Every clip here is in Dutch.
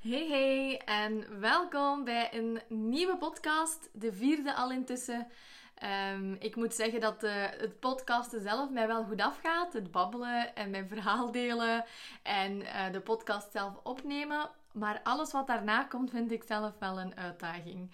Hey hey en welkom bij een nieuwe podcast, de vierde al intussen. Ehm, ik moet zeggen dat uh, het podcasten zelf mij wel goed afgaat. Het babbelen en mijn verhaal delen en uh, de podcast zelf opnemen. Maar alles wat daarna komt vind ik zelf wel een uitdaging.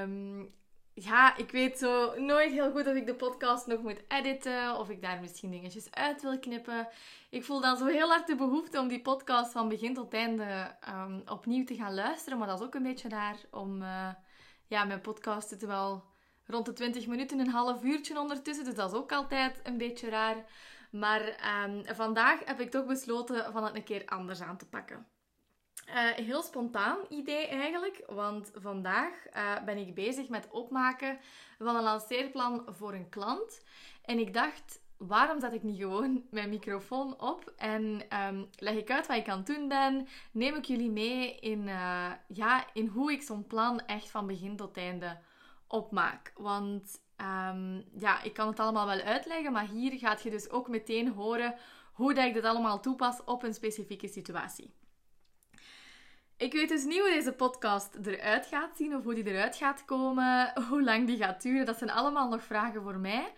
Um, ja, ik weet zo nooit heel goed of ik de podcast nog moet editen. Of ik daar misschien dingetjes uit wil knippen. Ik voel dan zo heel hard de behoefte om die podcast van begin tot einde um, opnieuw te gaan luisteren. Maar dat is ook een beetje raar om... Uh, ja, mijn podcast zit wel rond de 20 minuten, een half uurtje ondertussen. Dus dat is ook altijd een beetje raar. Maar um, vandaag heb ik toch besloten van het een keer anders aan te pakken. Uh, heel spontaan idee eigenlijk, want vandaag uh, ben ik bezig met opmaken van een lanceerplan voor een klant. En ik dacht, waarom zet ik niet gewoon mijn microfoon op en um, leg ik uit wat ik aan het doen ben? Neem ik jullie mee in, uh, ja, in hoe ik zo'n plan echt van begin tot einde opmaak. Want um, ja, ik kan het allemaal wel uitleggen, maar hier gaat je dus ook meteen horen hoe dat ik dit allemaal toepas op een specifieke situatie. Ik weet dus niet hoe deze podcast eruit gaat zien of hoe die eruit gaat komen, hoe lang die gaat duren. Dat zijn allemaal nog vragen voor mij.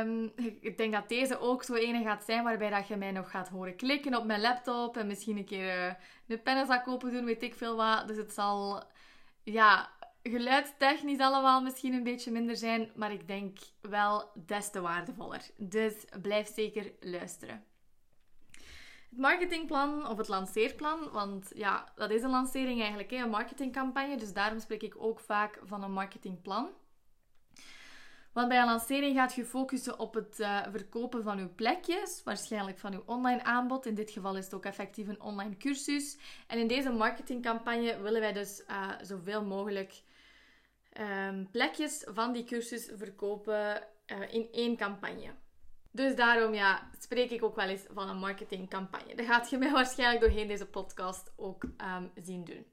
Um, ik denk dat deze ook zo ene gaat zijn waarbij dat je mij nog gaat horen klikken op mijn laptop en misschien een keer de pennenzak open doen, weet ik veel wat. Dus het zal, ja, geluidstechnisch allemaal misschien een beetje minder zijn, maar ik denk wel des te waardevoller. Dus blijf zeker luisteren het marketingplan of het lanceerplan. Want ja, dat is een lancering eigenlijk, een marketingcampagne. Dus daarom spreek ik ook vaak van een marketingplan. Want bij een lancering gaat je focussen op het uh, verkopen van uw plekjes, waarschijnlijk van uw online aanbod. In dit geval is het ook effectief een online cursus. En in deze marketingcampagne willen wij dus uh, zoveel mogelijk um, plekjes van die cursus verkopen uh, in één campagne. Dus daarom ja, spreek ik ook wel eens van een marketingcampagne. Dat gaat je mij waarschijnlijk doorheen deze podcast ook um, zien doen.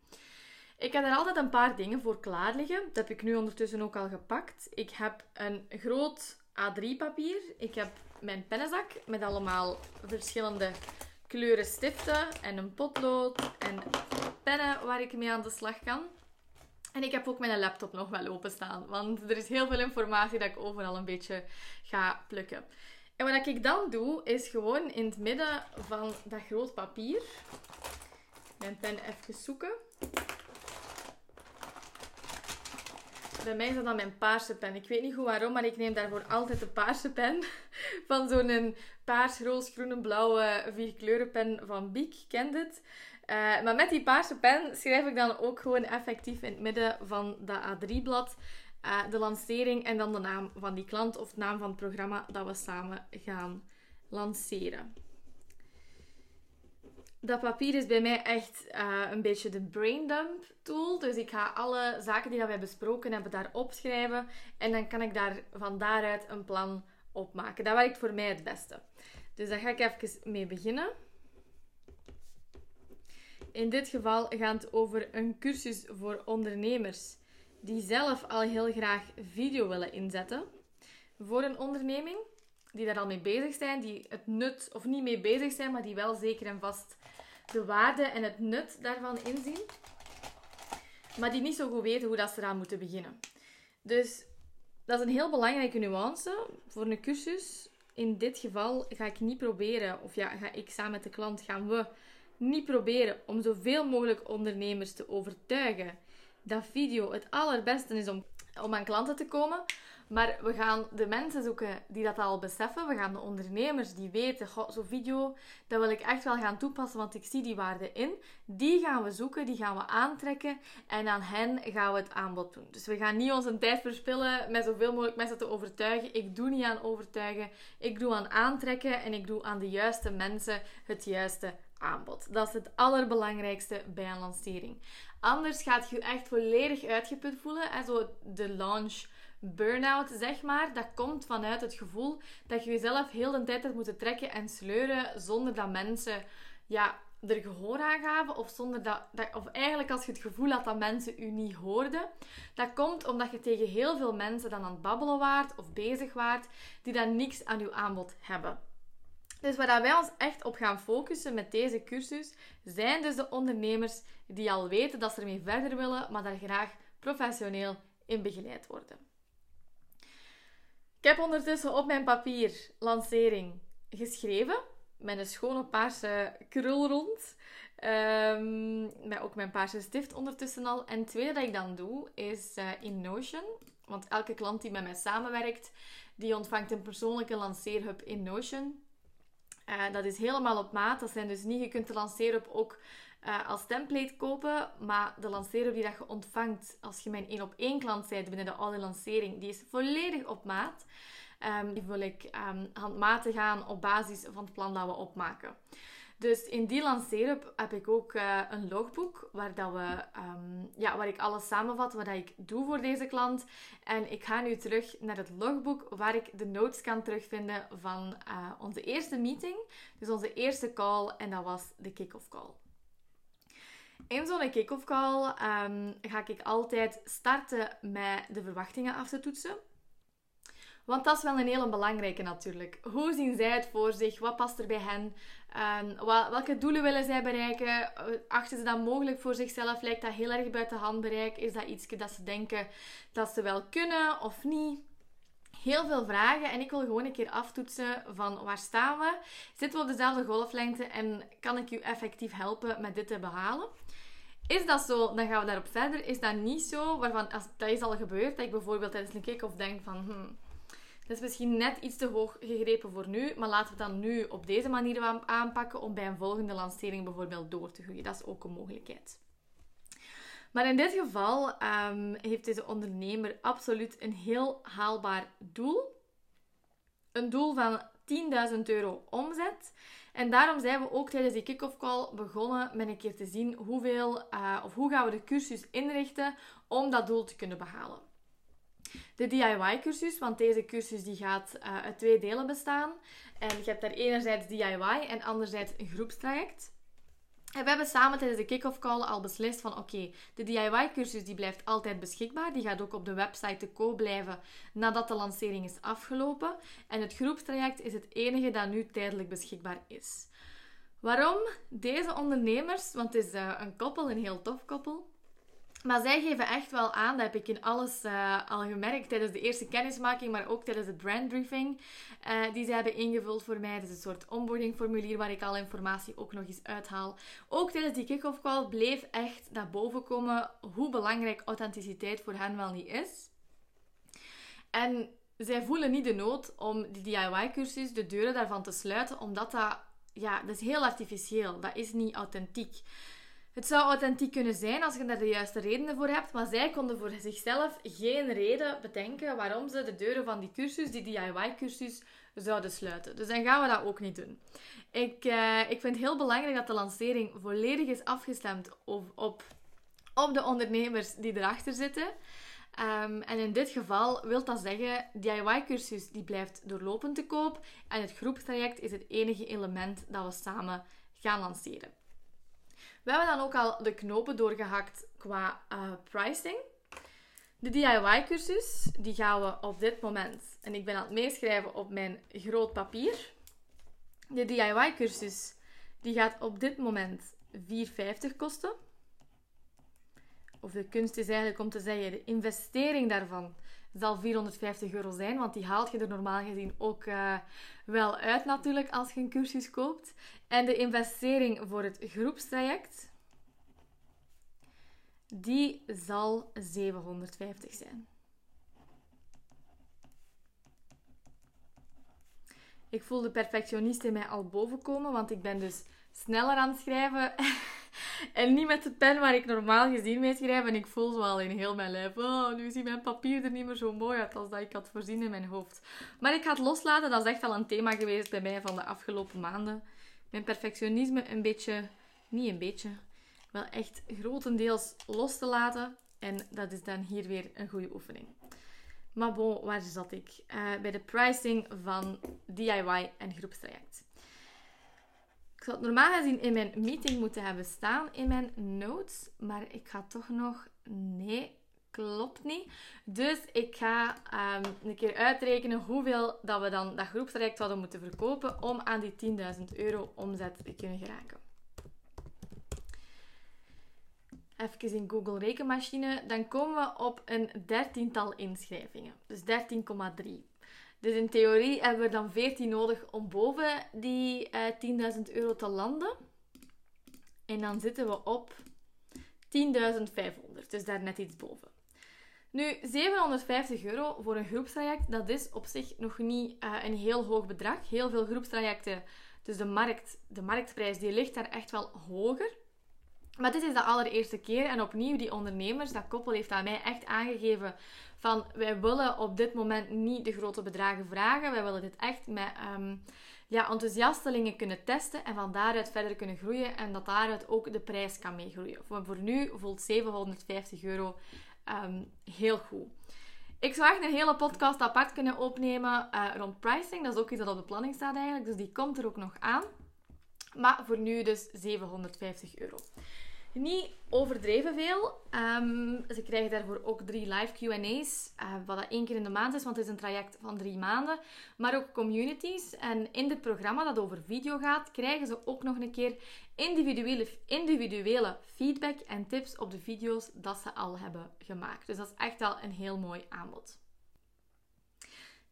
Ik heb er altijd een paar dingen voor klaar liggen. Dat heb ik nu ondertussen ook al gepakt. Ik heb een groot A3-papier. Ik heb mijn pennenzak met allemaal verschillende kleuren stiften en een potlood en pennen waar ik mee aan de slag kan. En ik heb ook mijn laptop nog wel openstaan, want er is heel veel informatie dat ik overal een beetje ga plukken. En wat ik dan doe, is gewoon in het midden van dat groot papier mijn pen even zoeken. Bij mij is dat dan mijn paarse pen. Ik weet niet goed waarom, maar ik neem daarvoor altijd de paarse pen. Van zo'n paars, roos, groene, blauwe vierkleurenpen van Bic. Kent het? Uh, maar met die paarse pen schrijf ik dan ook gewoon effectief in het midden van dat A3-blad uh, de lancering en dan de naam van die klant of de naam van het programma dat we samen gaan lanceren. Dat papier is bij mij echt uh, een beetje de braindump tool. Dus ik ga alle zaken die wij besproken hebben daar opschrijven. En dan kan ik daar van daaruit een plan opmaken. Dat werkt voor mij het beste. Dus daar ga ik even mee beginnen. In dit geval gaat het over een cursus voor ondernemers die zelf al heel graag video willen inzetten voor een onderneming, die daar al mee bezig zijn, die het nut, of niet mee bezig zijn, maar die wel zeker en vast de waarde en het nut daarvan inzien, maar die niet zo goed weten hoe dat ze eraan moeten beginnen. Dus dat is een heel belangrijke nuance voor een cursus. In dit geval ga ik niet proberen, of ja, ga ik samen met de klant, gaan we niet proberen om zoveel mogelijk ondernemers te overtuigen dat video het allerbeste is om, om aan klanten te komen. Maar we gaan de mensen zoeken die dat al beseffen. We gaan de ondernemers die weten, zo'n video, dat wil ik echt wel gaan toepassen, want ik zie die waarde in. Die gaan we zoeken, die gaan we aantrekken en aan hen gaan we het aanbod doen. Dus we gaan niet onze tijd verspillen met zoveel mogelijk mensen te overtuigen. Ik doe niet aan overtuigen, ik doe aan aantrekken en ik doe aan de juiste mensen het juiste aanbod. Dat is het allerbelangrijkste bij een lancering. Anders gaat je echt volledig uitgeput voelen. En zo de launch burn-out, zeg maar, dat komt vanuit het gevoel dat je jezelf heel de tijd hebt moeten trekken en sleuren zonder dat mensen ja, er gehoor aan gaven. Of, zonder dat, dat, of eigenlijk als je het gevoel had dat mensen u niet hoorden. Dat komt omdat je tegen heel veel mensen dan aan het babbelen waart of bezig waart die dan niks aan uw aanbod hebben. Dus waar wij ons echt op gaan focussen met deze cursus, zijn dus de ondernemers die al weten dat ze ermee verder willen, maar daar graag professioneel in begeleid worden. Ik heb ondertussen op mijn papier lancering geschreven, met een schone paarse krul rond. Um, met ook mijn paarse stift ondertussen al. En het tweede dat ik dan doe, is uh, in Notion. Want elke klant die met mij samenwerkt, die ontvangt een persoonlijke lanceerhub in Notion. Uh, dat is helemaal op maat. Dat zijn dus niet, je kunt de lanceerhub ook uh, als template kopen. Maar de lanceerhub die dat je ontvangt als je mijn één op één klant bent binnen de oude lancering, die is volledig op maat. Um, die wil ik um, handmatig gaan op basis van het plan dat we opmaken. Dus in die lanceerhub heb ik ook uh, een logboek waar, dat we, um, ja, waar ik alles samenvat wat ik doe voor deze klant. En ik ga nu terug naar het logboek waar ik de notes kan terugvinden van uh, onze eerste meeting. Dus onze eerste call en dat was de kick-off call. In zo'n kick-off call um, ga ik altijd starten met de verwachtingen af te toetsen. Want dat is wel een hele belangrijke natuurlijk. Hoe zien zij het voor zich? Wat past er bij hen? Um, welke doelen willen zij bereiken? Achten ze dat mogelijk voor zichzelf? Lijkt dat heel erg buiten handbereik? Is dat iets dat ze denken dat ze wel kunnen of niet? Heel veel vragen en ik wil gewoon een keer aftoetsen van waar staan we? Zitten we op dezelfde golflengte en kan ik u effectief helpen met dit te behalen? Is dat zo, dan gaan we daarop verder. Is dat niet zo, waarvan als, dat is al gebeurd, dat ik bijvoorbeeld tijdens een kick-off denk van... Hmm, dat is misschien net iets te hoog gegrepen voor nu, maar laten we dan nu op deze manier aanpakken om bij een volgende lancering bijvoorbeeld door te groeien. Dat is ook een mogelijkheid. Maar in dit geval um, heeft deze ondernemer absoluut een heel haalbaar doel. Een doel van 10.000 euro omzet. En daarom zijn we ook tijdens die kick-off call begonnen met een keer te zien hoeveel, uh, of hoe gaan we de cursus inrichten om dat doel te kunnen behalen de DIY-cursus, want deze cursus die gaat uh, uit twee delen bestaan. En je hebt daar enerzijds DIY en anderzijds een groepstraject. En we hebben samen tijdens de kick-off call al beslist van oké, de DIY-cursus die blijft altijd beschikbaar. Die gaat ook op de website te koop blijven nadat de lancering is afgelopen. En het groepstraject is het enige dat nu tijdelijk beschikbaar is. Waarom? Deze ondernemers, want het is uh, een koppel, een heel tof koppel. Maar zij geven echt wel aan, dat heb ik in alles uh, al gemerkt tijdens de eerste kennismaking, maar ook tijdens de brandbriefing uh, die ze hebben ingevuld voor mij. Dat is een soort onboardingformulier waar ik al informatie ook nog eens uithaal. Ook tijdens die kick-off call bleef echt naar boven komen hoe belangrijk authenticiteit voor hen wel niet is. En zij voelen niet de nood om die DIY-cursus, de deuren daarvan te sluiten, omdat dat, ja, dat is heel artificieel. Dat is niet authentiek. Het zou authentiek kunnen zijn als je daar de juiste redenen voor hebt, maar zij konden voor zichzelf geen reden bedenken waarom ze de deuren van die cursus, die DIY-cursus, zouden sluiten. Dus dan gaan we dat ook niet doen. Ik, uh, ik vind het heel belangrijk dat de lancering volledig is afgestemd op, op, op de ondernemers die erachter zitten. Um, en in dit geval wil dat zeggen, DIY-cursus die blijft doorlopend te koop en het groepstraject is het enige element dat we samen gaan lanceren. We hebben dan ook al de knopen doorgehakt qua uh, pricing. De DIY-cursus, die gaan we op dit moment, en ik ben aan het meeschrijven op mijn groot papier. De DIY-cursus, die gaat op dit moment 4,50 kosten. Of de kunst is eigenlijk om te zeggen, de investering daarvan zal 450 euro zijn, want die haalt je er normaal gezien ook uh, wel uit natuurlijk als je een cursus koopt. En de investering voor het groepstraject, die zal 750 zijn. Ik voel de perfectionist in mij al boven komen, want ik ben dus sneller aan het schrijven. en niet met de pen waar ik normaal gezien mee schrijf. En ik voel zo al in heel mijn lijf. Oh, nu ziet mijn papier er niet meer zo mooi uit als dat ik had voorzien in mijn hoofd. Maar ik ga het loslaten. Dat is echt al een thema geweest bij mij van de afgelopen maanden. Mijn perfectionisme een beetje, niet een beetje, wel echt grotendeels los te laten. En dat is dan hier weer een goede oefening. Maar bon, waar zat ik? Uh, bij de pricing van DIY en groepstraject. Ik zou het normaal gezien in mijn meeting moeten hebben staan, in mijn notes. Maar ik ga toch nog... Nee, klopt niet. Dus ik ga ehm, een keer uitrekenen hoeveel dat we dan dat groepstraject zouden moeten verkopen om aan die 10.000 euro omzet te kunnen geraken. Even in Google Rekenmachine, dan komen we op een dertiental inschrijvingen. Dus 13,3. Dus in theorie hebben we dan 14 nodig om boven die uh, eh, 10.000 euro te landen. En dan zitten we op 10.500, dus daar net iets boven. Nu, 750 euro voor een groepstraject, dat is op zich nog niet uh, een heel hoog bedrag. Heel veel groepstrajecten, dus de, markt, de marktprijs, die ligt daar echt wel hoger. Maar dit is de allereerste keer en opnieuw die ondernemers, dat koppel heeft aan mij echt aangegeven van wij willen op dit moment niet de grote bedragen vragen. Wij willen dit echt met um, ja, enthousiastelingen kunnen testen en van daaruit verder kunnen groeien en dat daaruit ook de prijs kan meegroeien. Voor, nu voelt 750 euro um, heel goed. Ik zou echt een hele podcast apart kunnen opnemen uh, rond pricing. Dat is ook iets dat op de planning staat eigenlijk, dus die komt er ook nog aan. Maar voor nu dus 750 euro. Niet overdreven veel. Um, ze krijgen daarvoor ook drie live QA's, uh, wat dat één keer in de maand is, want het is een traject van drie maanden. Maar ook communities. En in dit programma dat over video gaat, krijgen ze ook nog een keer individuele, individuele feedback en tips op de video's dat ze al hebben gemaakt. Dus dat is echt wel een heel mooi aanbod.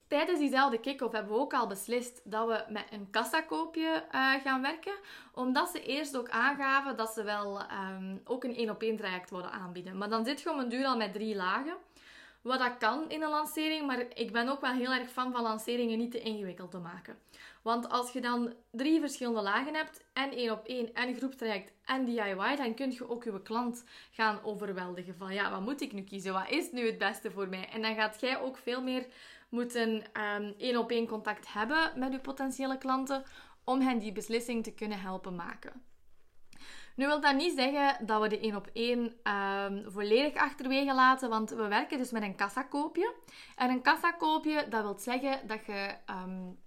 Tijdens diezelfde kick-off hebben we ook al beslist dat we met een kassakoopje uh, gaan werken. Omdat ze eerst ook aangaven dat ze wel ehm, ook een één op één traject willen aanbieden. Maar dan zit je om een duur al met drie lagen. Wat dat kan in een lancering, maar ik ben ook wel heel erg fan van lanceringen niet te ingewikkeld te maken. Want als je dan drie verschillende lagen hebt, en één op één, en groepstraject, en DIY, dan kun je ook je klant gaan overweldigen. Van ja, wat moet ik nu kiezen? Wat is nu het beste voor mij? En dan gaat jij ook veel meer moeten um, één op één contact hebben met uw potentiële klanten om hen die beslissing te kunnen helpen maken. Nu wil dat niet zeggen dat we de één op één um, volledig achterwege laten, want we werken dus met een kassakoopje. En een kassakoopje, dat wil zeggen dat je um,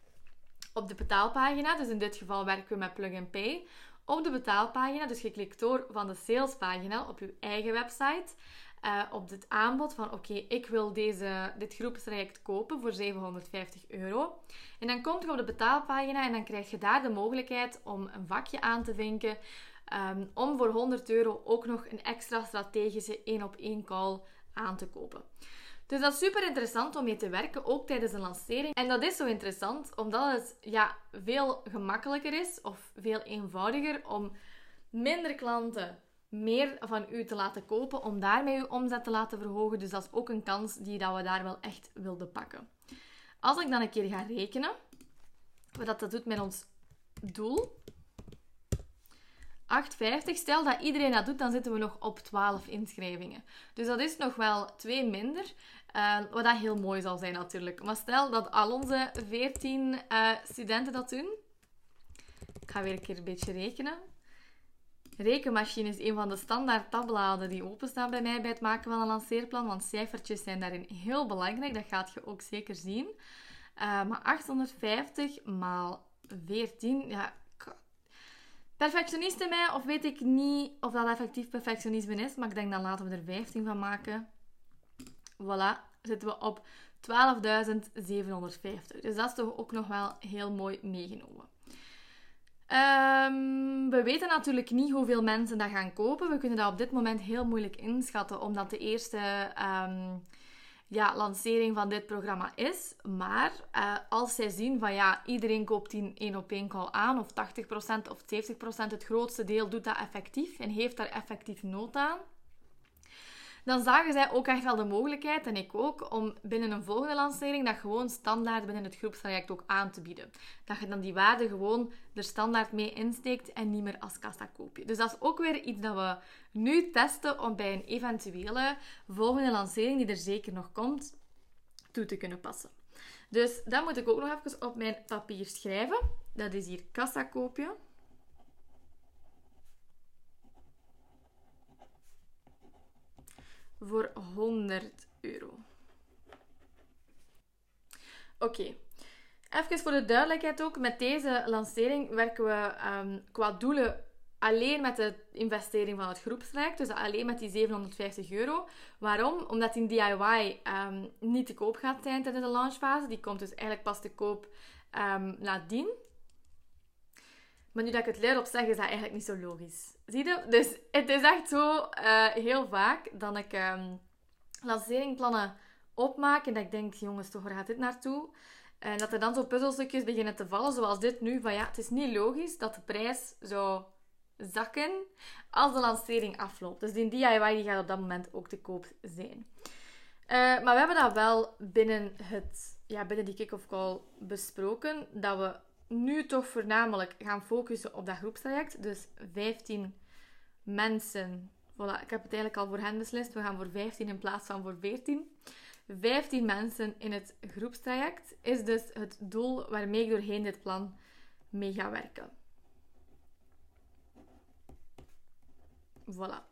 op de betaalpagina, dus in dit geval werken we met Plug and Pay, op de betaalpagina, dus je klikt door van de salespagina op je eigen website, uh, op het aanbod van oké, ik wil deze, dit groepstraject kopen voor 750 euro. En dan komt je op de betaalpagina en dan krijg je daar de mogelijkheid om een vakje aan te vinken um, om voor 100 euro ook nog een extra strategische 1 op 1 call aan te kopen. Dus dat is super interessant om mee te werken, ook tijdens een lancering. En dat is zo interessant omdat het ja, veel gemakkelijker is of veel eenvoudiger om minder klanten meer van u te laten kopen, om daarmee uw omzet te laten verhogen. Dus dat is ook een kans die dat we daar wel echt wilden pakken. Als ik dan een keer ga rekenen, wat dat doet met ons doel, 8,50. Stel dat iedereen dat doet, dan zitten we nog op 12 inschrijvingen. Dus dat is nog wel twee minder. Uh, wat dat heel mooi zal zijn natuurlijk. Maar stel dat al onze 14 uh, eh, studenten dat doen. Ik ga weer een keer een beetje rekenen. Rekenmachine is een van de standaard tabbladen die openstaan bij mij bij het maken van een lanceerplan. Want cijfertjes zijn daarin heel belangrijk. Dat gaat je ook zeker zien. Uh, maar 850 maal 14, ja, perfectionist mij, of weet ik niet of dat effectief perfectionisme is, maar ik denk dan laten we er 15 van maken. Voilà, zitten we op 12.750. Dus dat is toch ook nog wel heel mooi meegenomen. Um, we weten natuurlijk niet hoeveel mensen dat gaan kopen. We kunnen dat op dit moment heel moeilijk inschatten, omdat de eerste um, ja, lancering van dit programma is. Maar uh, als zij zien van ja, iedereen koopt die één op één call aan, of 80% of 70%, het grootste deel doet dat effectief en heeft daar effectief nood aan, dan zagen zij ook echt wel de mogelijkheid, en ik ook, om binnen een volgende lancering dat gewoon standaard binnen het groepstraject ook aan te bieden. Dat je dan die waarde gewoon er standaard mee insteekt en niet meer als kassa koopje. Dus dat is ook weer iets dat we nu testen om bij een eventuele volgende lancering, die er zeker nog komt, toe te kunnen passen. Dus dat moet ik ook nog even op mijn papier schrijven. Dat is hier kassa koopje. Voor 100 euro. Oké. Even voor de duidelijkheid ook. Met deze lancering werken we um, qua doelen alleen met de investering van het groepstraject, dus alleen met die 750 euro. Waarom? Omdat die DIY ehm, niet te koop gaat zijn tijdens de launchfase. Die komt dus eigenlijk pas te koop um, nadien. Maar nu dat ik het luid op zeg, is dat eigenlijk niet zo logisch. Zie je? Dus het is echt zo uh, heel vaak dat ik um, lanceringplannen opmaak en dat ik denk, jongens, toch, waar gaat dit naartoe? En dat er dan zo puzzelstukjes beginnen te vallen, zoals dit nu. Van ja, het is niet logisch dat de prijs zou zakken als de lancering afloopt. Dus die DIY die gaat op dat moment ook te koop zijn. Uh, maar we hebben dat wel binnen, het, ja, binnen die kick-off call besproken. Dat we nu toch voornamelijk gaan focussen op dat groepstraject. Dus 15 mensen. Voilà, ik heb het eigenlijk al voor hen beslist. We gaan voor 15 in plaats van voor 14. 15 mensen in het groepstraject is dus het doel waarmee ik doorheen dit plan mee ga werken. Voilà.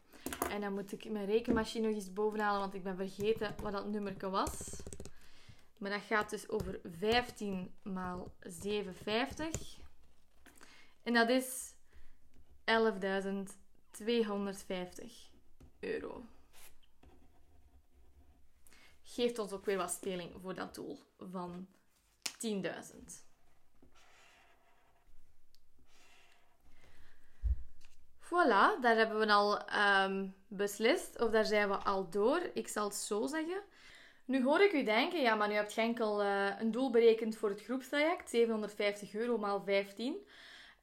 En dan moet ik mijn rekenmachine nog eens bovenhalen, want ik ben vergeten wat dat nummerke was. Maar dat gaat dus over 15 maal 57. En dat is 11.250 euro. Geeft ons ook weer wat speling voor dat doel van 10.000. Voilà, daar hebben we al um, beslist. Of daar zijn we al door. Ik zal het zo zeggen. Nu hoor ik u denken, ja, maar nu heb je enkel uh, een doel berekend voor het groepstraject. 750 euro maal 15.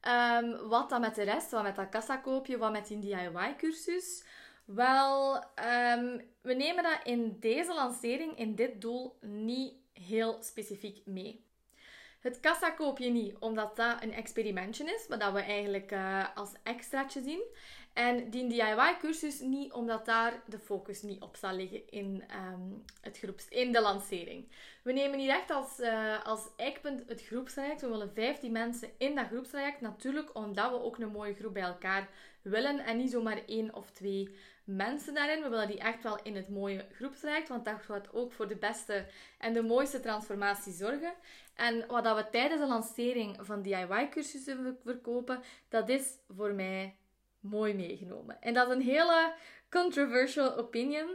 Um, wat dan met de rest? Wat met dat kassakoopje? Wat met die DIY-cursus? Wel, um, we nemen dat in deze lancering, in dit doel, niet heel specifiek mee. Het kassa koop je niet, omdat dat een experimentje is, wat dat we eigenlijk uh, als extraatje zien. En die DIY-cursus niet, omdat daar de focus niet op zal liggen in, um, het groeps, in de lancering. We nemen niet echt als, uh, als eikpunt het groepstraject. We willen 15 mensen in dat groepstraject. Natuurlijk omdat we ook een mooie groep bij elkaar willen en niet zomaar één of twee mensen daarin. We willen die echt wel in het mooie groepstraject, want dat gaat ook voor de beste en de mooiste transformatie zorgen. En wat dat we tijdens de lancering van DIY-cursussen verkopen, dat is voor mij mooi meegenomen. En dat is een hele controversial opinion.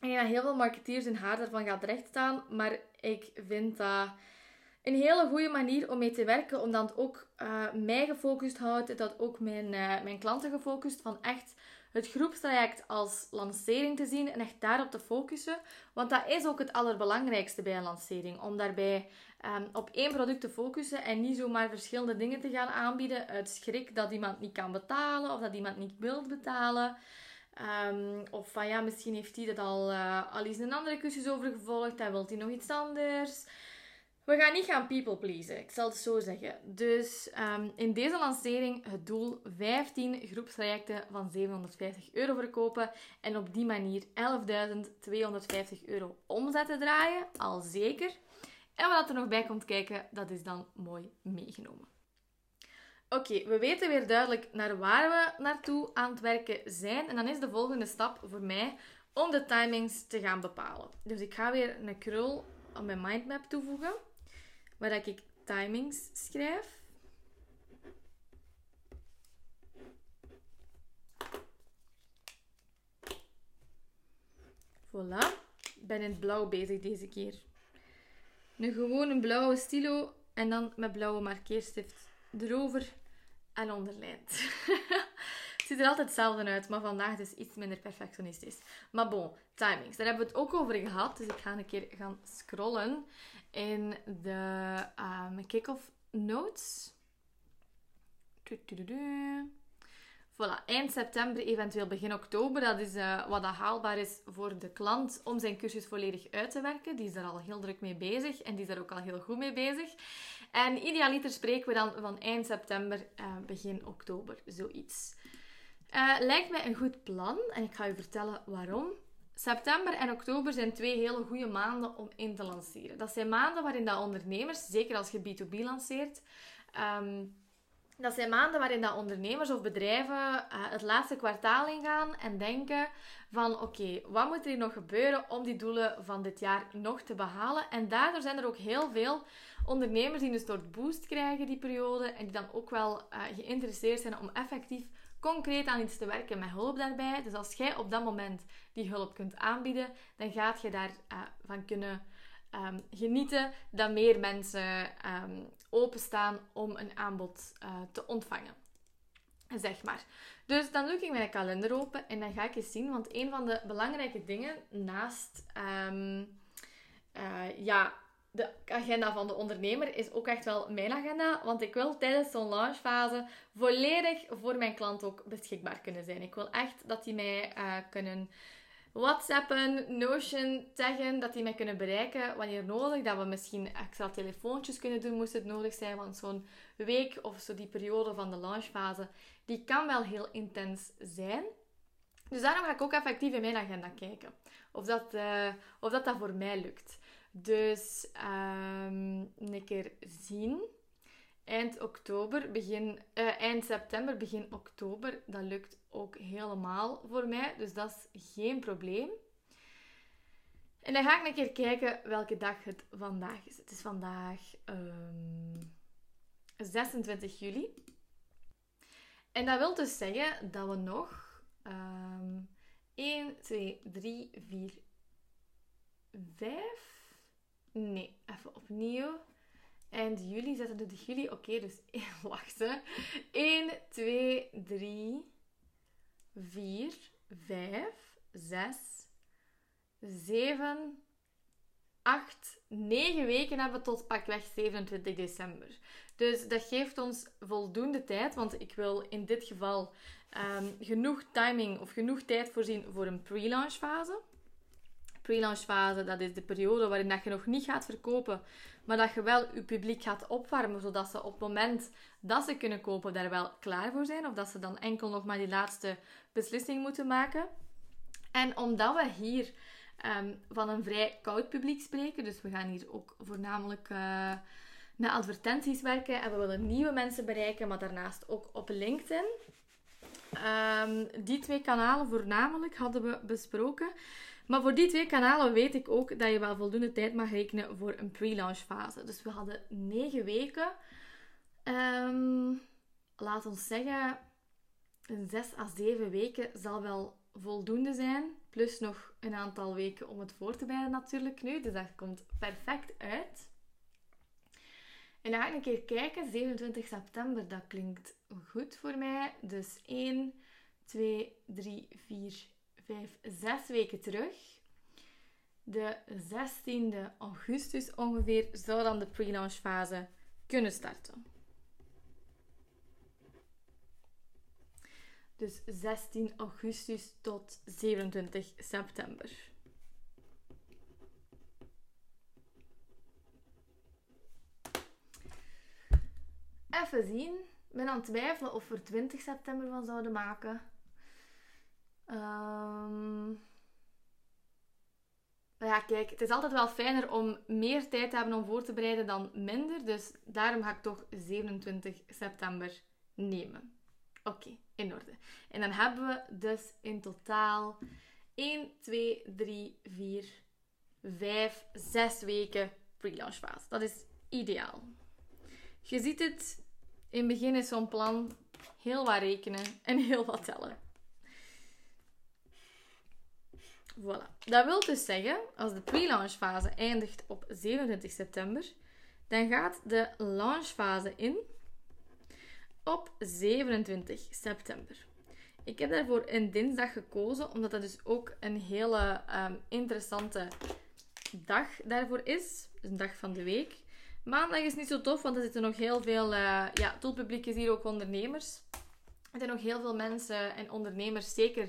En dat heel veel marketeers hun haar daarvan gaat rechtstaan, maar ik vind dat een hele goede manier om mee te werken, omdat het ook uh, mij gefocust houdt, dat ook mijn, uh, mijn klanten gefocust, van echt het groepstraject als lancering te zien en echt daarop te focussen. Want dat is ook het allerbelangrijkste bij een lancering. Om daarbij um, op één product te focussen en niet zomaar verschillende dingen te gaan aanbieden uit schrik dat iemand niet kan betalen of dat iemand niet wil betalen. Um, of van ja, misschien heeft hij dat al, uh, al eens een andere cursus over gevolgd en wil hij nog iets anders. We gaan niet gaan people pleasen, ik zal het zo zeggen. Dus um, in deze lancering het doel 15 groepstrajecten van 750 euro verkopen en op die manier 11.250 euro omzet te draaien, al zeker. En wat er nog bij komt kijken, dat is dan mooi meegenomen. Oké, we weten weer duidelijk naar waar we naartoe aan het werken zijn. En dan is de volgende stap voor mij om de timings te gaan bepalen. Dus ik ga weer een krul op mijn mindmap toevoegen waar ik timings schrijf. Voilà. Ik ben in het blauw bezig deze keer. Nu gewoon een blauwe stilo en dan met blauwe markeerstift erover en onderlijnd. ziet er altijd hetzelfde uit, maar vandaag is iets minder perfectionistisch. Maar bon, timings. Daar hebben we het ook over gehad, dus ik ga een keer gaan scrollen in de um, kick-off notes. Voilà, eind september, eventueel begin oktober. Dat is uh, wat haalbaar is voor de klant om zijn cursus volledig uit te werken. Die is daar al heel druk mee bezig en die is daar ook al heel goed mee bezig. En idealiter spreken we dan van eind september, uh, begin oktober, zoiets. Uh, lijkt mij een goed plan en ik ga u vertellen waarom. September en oktober zijn twee hele goede maanden om in te lanceren. Dat zijn maanden waarin dat ondernemers, zeker als je B2B lanceert, um, dat zijn maanden waarin dat ondernemers of bedrijven uh, het laatste kwartaal ingaan en denken van oké, wat moet er nog gebeuren om die doelen van dit jaar nog te behalen? En daardoor zijn er ook heel veel ondernemers die een soort boost krijgen die periode en die dan ook wel uh, geïnteresseerd zijn om effectief concreet aan iets te werken met hulp daarbij. Dus als jij op dat moment die hulp kunt aanbieden, dan gaat je daarvan uh, van kunnen um, genieten dat meer mensen um, openstaan om een aanbod uh, te ontvangen. Zeg maar. Dus dan doe ik mijn kalender open en dan ga ik eens zien. Want een van de belangrijke dingen naast um, uh, ja, de agenda van de ondernemer is ook echt wel mijn agenda. Want ik wil tijdens zo'n launchfase volledig voor mijn klant ook beschikbaar kunnen zijn. Ik wil echt dat die mij uh, kunnen WhatsAppen, Notion, taggen, dat die mij kunnen bereiken wanneer nodig. Dat we misschien extra telefoontjes kunnen doen, moest het nodig zijn. Want zo'n week of zo die periode van de launchfase, die kan wel heel intens zijn. Dus daarom ga ik ook effectief in mijn agenda kijken. Of dat, uh, of dat, dat voor mij lukt. Dus um, een keer zien. Eind oktober, begin, uh, eind september, begin oktober. Dat lukt ook helemaal voor mij. Dus dat is geen probleem. En dan ga ik een keer kijken welke dag het vandaag is. Het is vandaag um, ehm, 26 juli. En dat wil dus zeggen dat we nog um, 1, 2, 3, 4, 5. Nee, even opnieuw. Eind juli, 26 juli. Oké, okay, dus wacht hè. 1, 2, 3, 4, 5, 6, 7, 8, 9 weken hebben tot pakweg 27 december. Dus dat geeft ons voldoende tijd, want ik wil in dit geval um, genoeg timing of genoeg tijd voorzien voor een pre-launch fase. Pre-launch fase, dat is de periode waarin dat je nog niet gaat verkopen, maar dat je wel je publiek gaat opwarmen, zodat ze op het moment dat ze kunnen kopen daar wel klaar voor zijn, of dat ze dan enkel nog maar die laatste beslissing moeten maken. En omdat we hier um, van een vrij koud publiek spreken, dus we gaan hier ook voornamelijk uh, met advertenties werken en we willen nieuwe mensen bereiken, maar daarnaast ook op LinkedIn. Um, die twee kanalen voornamelijk hadden we besproken. Maar voor die twee kanalen weet ik ook dat je wel voldoende tijd mag rekenen voor een pre-launch fase. Dus we hadden negen weken. Um, laat ons zeggen, een zes à zeven weken zal wel voldoende zijn. Plus nog een aantal weken om het voor te bereiden natuurlijk nu. Dus dat komt perfect uit. En dan ga ik een keer kijken. 27 september, dat klinkt goed voor mij. Dus 1, 2, 3, 4, 5, 6 weken terug. De 16e augustus ongeveer zou dan de pre-launch fase kunnen starten. Dus 16 augustus tot 27 september. Even zien. Ik ben aan het twijfelen of we er 20 september van zouden maken. Um... ja, kijk, het is altijd wel fijner om meer tijd te hebben om voor te bereiden dan minder. Dus daarom ga ik toch 27 september nemen. Oké, in orde. En dan hebben we dus in totaal 1, 2, 3, 4, 5, 6 weken pre-launch fase. Dat is ideaal. Je ziet het, in het begin is zo'n plan heel wat rekenen en heel wat tellen. Voilà. Dat wil dus zeggen, als de pre-launch fase eindigt op 27 september, dan gaat de launchfase in op 27 september. Ik heb daarvoor een dinsdag gekozen, omdat dat dus ook een hele um, interessante dag daarvoor is. Dus een dag van de week. Maandag is niet zo tof, want er zitten nog heel veel... Uh, ja, is hier ook ondernemers. Er zijn nog heel veel mensen en ondernemers, zeker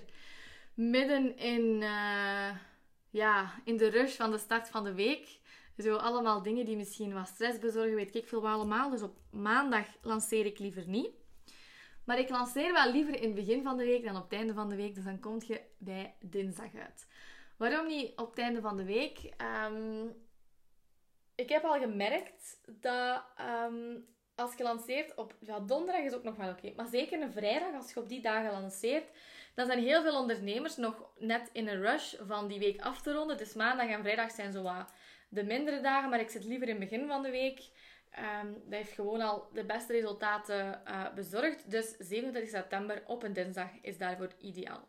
midden in, uh, ja, in de rush van de start van de week. Zo allemaal dingen die misschien wat stress bezorgen, weet ik veel wat allemaal. Dus op maandag lanceer ik liever niet. Maar ik lanceer wel liever in het begin van de week dan op het einde van de week. Dus dan kom je bij dinsdag uit. Waarom niet op het einde van de week? Um, ik heb al gemerkt dat um, als je lanceert op ja, donderdag is ook nog wel oké. maar zeker een vrijdag, als je op die dagen lanceert, dan zijn heel veel ondernemers nog net in een rush van die week af te ronden. Dus maandag en vrijdag zijn zo de mindere dagen, maar ik zit liever in het begin van de week. ehm, dat heeft gewoon al de beste resultaten uh, bezorgd. Dus 27 september op een dinsdag is daarvoor ideaal.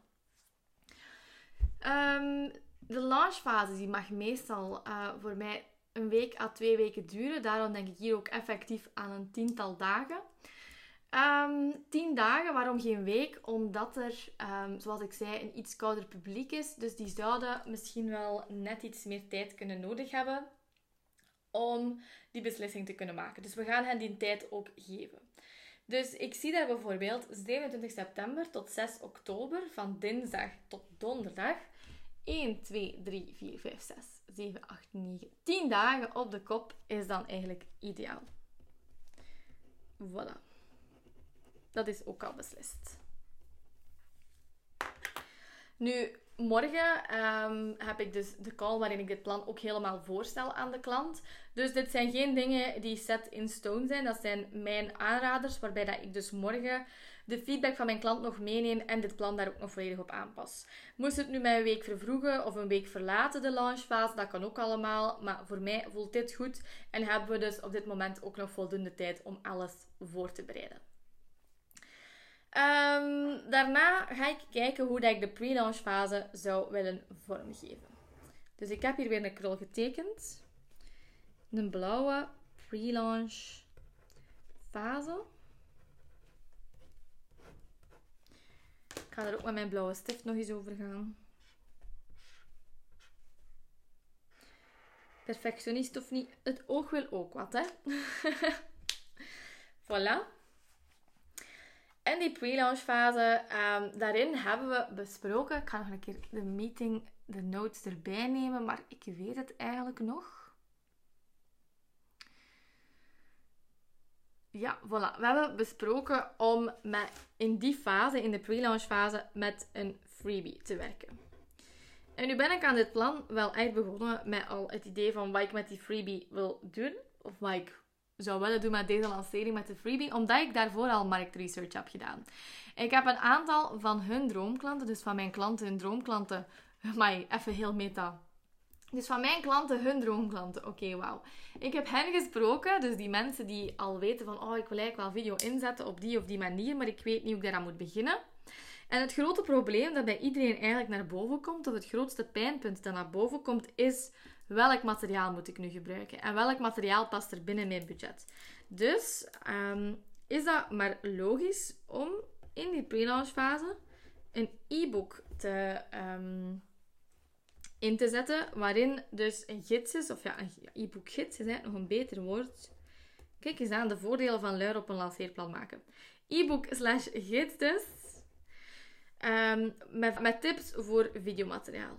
Um, de launchfase die mag meestal uh, voor mij een week à twee weken duren. Daarom denk ik hier ook effectief aan een tiental dagen. Um, tien dagen, waarom geen week? Omdat er, um, zoals ik zei, een iets kouder publiek is. Dus die zouden misschien wel net iets meer tijd kunnen nodig hebben om die beslissing te kunnen maken. Dus we gaan hen die tijd ook geven. Dus ik zie daar bijvoorbeeld 27 september tot 6 oktober, van dinsdag tot donderdag, 1, 2, 3, 4, 5, 6, 7, 8, 9, 10 dagen op de kop is dan eigenlijk ideaal. Voilà. Dat is ook al beslist. Nu, morgen um, heb ik dus de call waarin ik dit plan ook helemaal voorstel aan de klant. Dus dit zijn geen dingen die set in stone zijn. Dat zijn mijn aanraders, waarbij dat ik dus morgen de feedback van mijn klant nog meeneem en dit plan daar ook nog volledig op aanpas. Moest het nu mij een week vervroegen of een week verlaten, de launchfase, dat kan ook allemaal. Maar voor mij voelt dit goed en hebben we dus op dit moment ook nog voldoende tijd om alles voor te bereiden. Um, daarna ga ik kijken hoe dat ik de pre-launch fase zou willen vormgeven. Dus ik heb hier weer een krul getekend. Een blauwe pre-launch fase. Ik ga er ook met mijn blauwe stift nog eens over gaan. Perfectionist of niet, het oog wil ook wat, hè? voilà. En die pre-launch fase, um, daarin hebben we besproken, ik ga nog een keer de meeting, de notes erbij nemen, maar ik weet het eigenlijk nog. Ja, voilà. We hebben besproken om met, in die fase, in de pre-launch fase, met een freebie te werken. En nu ben ik aan dit plan wel echt begonnen met al het idee van wat ik met die freebie wil doen. Of wat ik zou willen doen met deze lancering met de freebie, omdat ik daarvoor al marktresearch heb gedaan. Ik heb een aantal van hun droomklanten, dus van mijn klanten hun droomklanten, maar even heel meta. Dus van mijn klanten hun droomklanten. Oké, wauw. Ik heb hen gesproken, dus die mensen die al weten van, oh, ik wil eigenlijk wel video inzetten op die of die manier, maar ik weet niet hoe ik daaraan moet beginnen. En het grote probleem dat bij iedereen eigenlijk naar boven komt, of het grootste pijnpunt dat naar boven komt, is welk materiaal moet ik nu gebruiken en welk materiaal past er binnen mijn budget. Dus um, is dat maar logisch om in die pre-launch fase een e-book te, um, in te zetten, waarin dus een gids is, of ja, een e-book gids is eigenlijk nog een beter woord. Kijk eens aan de voordelen van luier op een lanceerplan maken. E-book slash gids dus, met, met tips voor videomateriaal.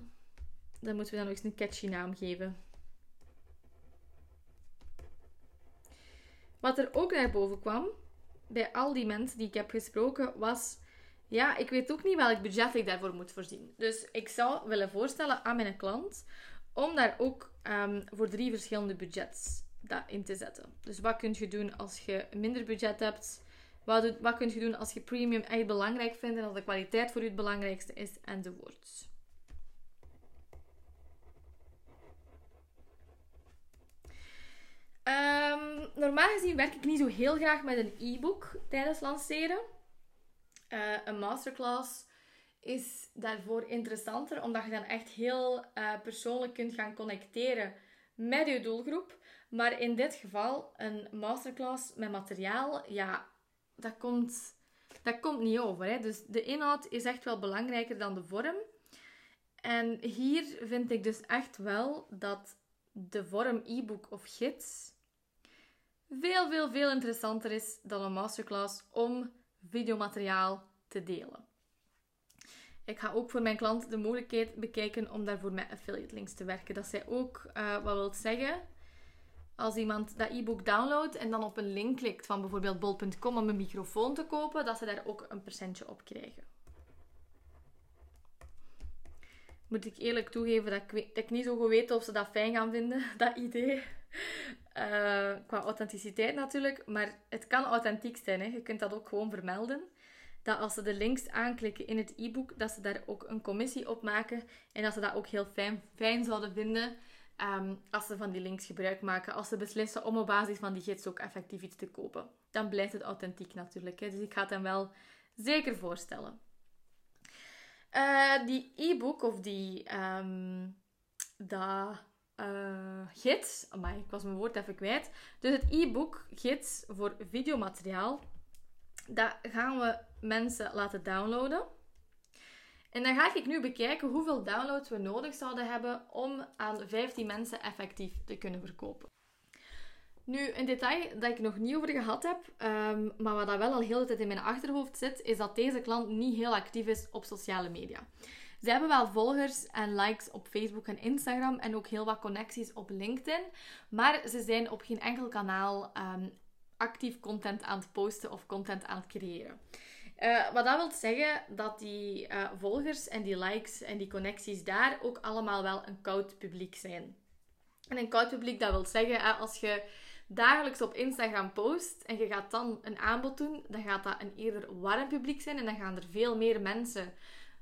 Dan moeten we dan ook eens een catchy naam geven. Wat er ook naar boven kwam, bij al die mensen die ik heb gesproken, was... Ja, ik weet ook niet welk budget ik daarvoor moet voorzien. Dus ik zou willen voorstellen aan mijn klant om daar ook um, voor drie verschillende budgets in te zetten. Dus wat kun je doen als je minder budget hebt? Wat, wat kun je doen als je premium echt belangrijk vindt en als de kwaliteit voor je het belangrijkste is? Enzovoorts. Um, normaal gezien werk ik niet zo heel graag met een e-book tijdens lanceren. Uh, een masterclass is daarvoor interessanter, omdat je dan echt heel uh, persoonlijk kunt gaan connecteren met je doelgroep. Maar in dit geval, een masterclass met materiaal, ja, dat komt, dat komt niet over. Hè? Dus de inhoud is echt wel belangrijker dan de vorm. En hier vind ik dus echt wel dat de vorm e-book of gids veel, veel, veel interessanter is dan een masterclass om videomateriaal te delen. Ik ga ook voor mijn klant de mogelijkheid bekijken om daarvoor met affiliate links te werken. Dat zij ook uh, wat wil zeggen. Als iemand dat e-book downloadt en dan op een link klikt van bijvoorbeeld bol.com om een microfoon te kopen, dat ze daar ook een percentje op krijgen. Moet ik eerlijk toegeven dat ik, dat ik niet zo goed weet of ze dat fijn gaan vinden, dat idee. Uh, qua authenticiteit natuurlijk. Maar het kan authentiek zijn. Hè. Je kunt dat ook gewoon vermelden. Dat als ze de links aanklikken in het e-book, dat ze daar ook een commissie op maken. En dat ze dat ook heel fijn, fijn zouden vinden. ehm, als ze van die links gebruik maken, als ze beslissen om op basis van die gids ook effectief iets te kopen. Dan blijft het authentiek natuurlijk. Hè? Dus ik ga het hem wel zeker voorstellen. Uh, die e-book of die um, dat, uh, gids, maar ik was mijn woord even kwijt. Dus het e-book gids voor videomateriaal, dat gaan we mensen laten downloaden. En dan ga ik nu bekijken hoeveel downloads we nodig zouden hebben om aan 15 mensen effectief te kunnen verkopen. Nu, een detail dat ik nog niet over gehad heb, um, maar wat dat wel al heel de tijd in mijn achterhoofd zit, is dat deze klant niet heel actief is op sociale media. Ze hebben wel volgers en likes op Facebook en Instagram en ook heel wat connecties op LinkedIn, maar ze zijn op geen enkel kanaal um, actief content aan het posten of content aan het creëren. Uh, wat dat wil zeggen dat die uh, volgers en die likes en die connecties daar ook allemaal wel een koud publiek zijn. En een koud publiek, dat wil zeggen, als je dagelijks op Instagram post en je gaat dan een aanbod doen, dan gaat dat een eerder warm publiek zijn en dan gaan er veel meer mensen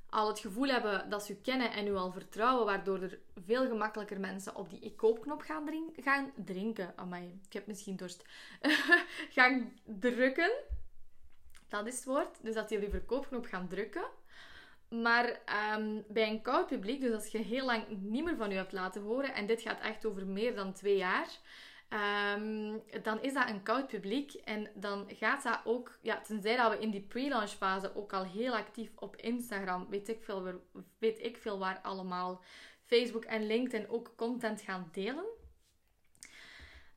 al het gevoel hebben dat ze u kennen en u al vertrouwen, waardoor er veel gemakkelijker mensen op die ik koopknop gaan, drink gaan drinken. Ik heb misschien dorst. gaan drukken. Dat is het woord. Dus dat die verkoopknop gaan drukken. Maar um, bij een koud publiek, dus als je heel lang niet meer van u hebt laten horen, en dit gaat echt over meer dan twee jaar, um, dan is dat een koud publiek. En dan gaat dat ook, ja, tenzij dat we in die pre-launch fase ook al heel actief op Instagram, weet ik veel, weet ik veel waar allemaal, Facebook en LinkedIn ook content gaan delen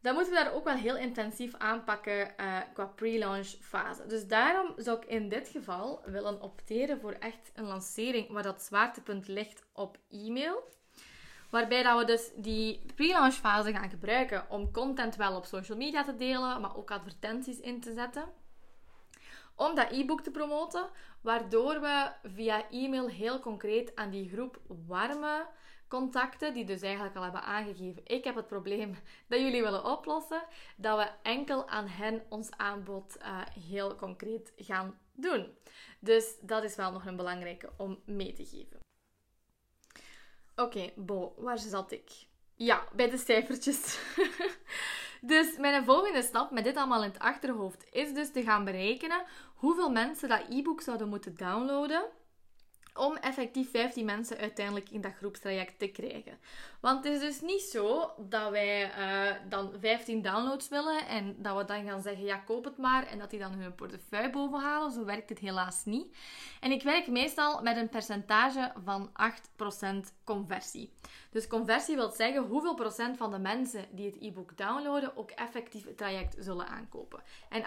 dan moeten we daar ook wel heel intensief aanpakken uh, qua pre-launch fase. Dus daarom zou ik in dit geval willen opteren voor echt een lancering waar dat zwaartepunt ligt op e-mail. Waarbij dat we dus die pre-launch fase gaan gebruiken om content wel op social media te delen, maar ook advertenties in te zetten. Om dat e-book te promoten, waardoor we via e-mail heel concreet aan die groep warme contacten die dus eigenlijk al hebben aangegeven: ik heb het probleem dat jullie willen oplossen, dat we enkel aan hen ons aanbod uh, heel concreet gaan doen. Dus dat is wel nog een belangrijke om mee te geven. Oké, Bo, waar zat ik? Ja, bij de cijfertjes. dus mijn volgende stap met dit allemaal in het achterhoofd is dus te gaan berekenen hoeveel mensen dat e-book zouden moeten downloaden om effectief 15 mensen uiteindelijk in dat groepstraject te krijgen. Want het is dus niet zo dat wij uh, dan 15 downloads willen en dat we dan gaan zeggen, ja, koop het maar en dat die dan hun portefeuille bovenhalen. Zo werkt het helaas niet. En ik werk meestal met een percentage van 8% conversie. Dus conversie wil zeggen hoeveel procent van de mensen die het e-book downloaden ook effectief het traject zullen aankopen. En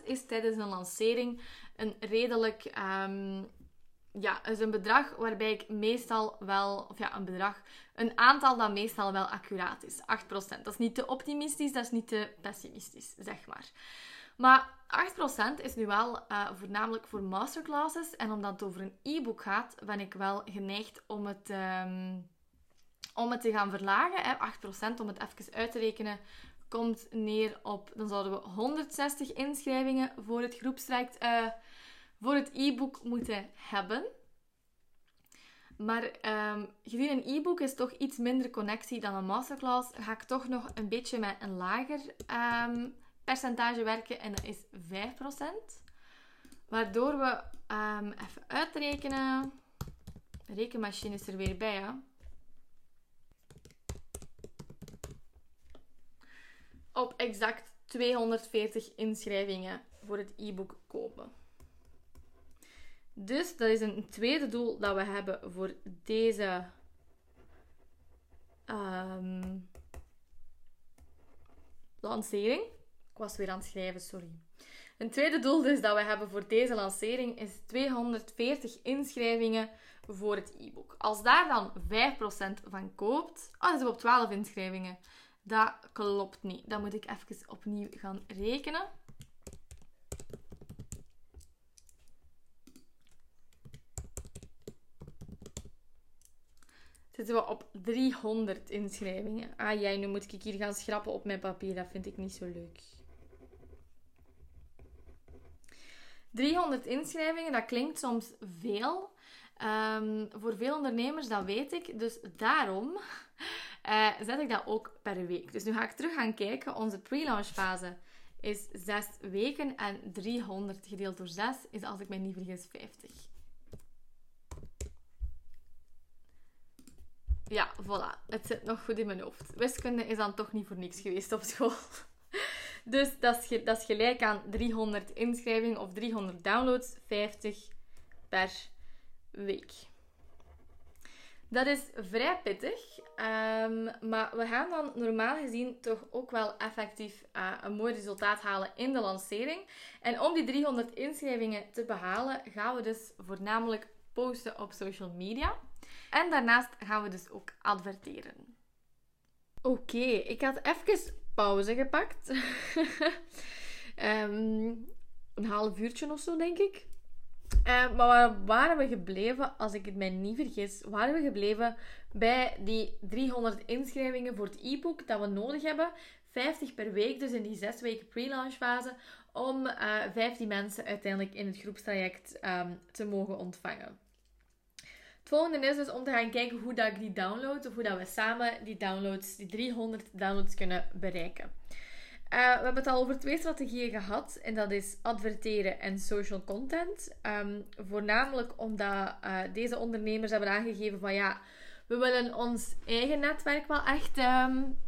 8% is tijdens een lancering een redelijk um, ja, is een bedrag waarbij ik meestal wel, of ja, een bedrag, een aantal dat meestal wel accuraat is. 8%. Dat is niet te optimistisch, dat is niet te pessimistisch, zeg maar. Maar 8% is nu wel uh, voornamelijk voor masterclasses. En omdat het over een e-book gaat, ben ik wel geneigd om het, um, om het te gaan verlagen. Hè. 8% om het even uit te rekenen komt neer op, dan zouden we 160 inschrijvingen voor het groepstraject uh, voor het e-book moeten hebben. Maar um, gezien een e-book is toch iets minder connectie dan een masterclass, ga ik toch nog een beetje met een lager um, percentage werken en dat is 5%. Waardoor we um, even uitrekenen. De rekenmachine is er weer bij. Hè? Op exact 240 inschrijvingen voor het e-book kopen. Dus dat is een tweede doel dat we hebben voor deze um, lancering. Ik was weer aan het schrijven, sorry. Een tweede doel dus dat we hebben voor deze lancering is 240 inschrijvingen voor het e-book. Als daar dan 5% van koopt, oh, dan zijn we op 12 inschrijvingen. Dat klopt niet. Dan moet ik even opnieuw gaan rekenen. Zitten we op 300 inschrijvingen. Ah jij, nu moet ik hier gaan schrappen op mijn papier. Dat vind ik niet zo leuk. 300 inschrijvingen, dat klinkt soms veel. Um, voor veel ondernemers, dat weet ik. Dus daarom uh, zet ik dat ook per week. Dus nu ga ik terug gaan kijken. Onze pre-launch fase is 6 weken en 300 gedeeld door 6 is, als ik mij niet vergis, 50. Ja, voilà. Het zit nog goed in mijn hoofd. Wiskunde is dan toch niet voor niks geweest op school. Dus dat is, dat is gelijk aan 300 inschrijvingen of 300 downloads, 50 per week. Dat is vrij pittig, um, maar we gaan dan normaal gezien toch ook wel effectief uh, een mooi resultaat halen in de lancering. En om die 300 inschrijvingen te behalen, gaan we dus voornamelijk posten op social media. En daarnaast gaan we dus ook adverteren. Oké, ik had even pauze gepakt. um, een half uurtje of zo, denk ik. Uh, maar waar waren we gebleven, als ik het mij niet vergis, waren we gebleven bij die 300 inschrijvingen voor het e-book dat we nodig hebben. 50 per week, dus in die 6 weken pre-launch fase, om uh, eh, 15 mensen uiteindelijk in het groepstraject um, te mogen ontvangen. Het volgende is dus om te gaan kijken hoe dat ik die download, of hoe dat we samen die downloads, die 300 downloads kunnen bereiken. Uh, we hebben het al over twee strategieën gehad. En dat is adverteren en social content. Um, voornamelijk omdat uh, deze ondernemers hebben aangegeven van ja, we willen ons eigen netwerk wel echt um,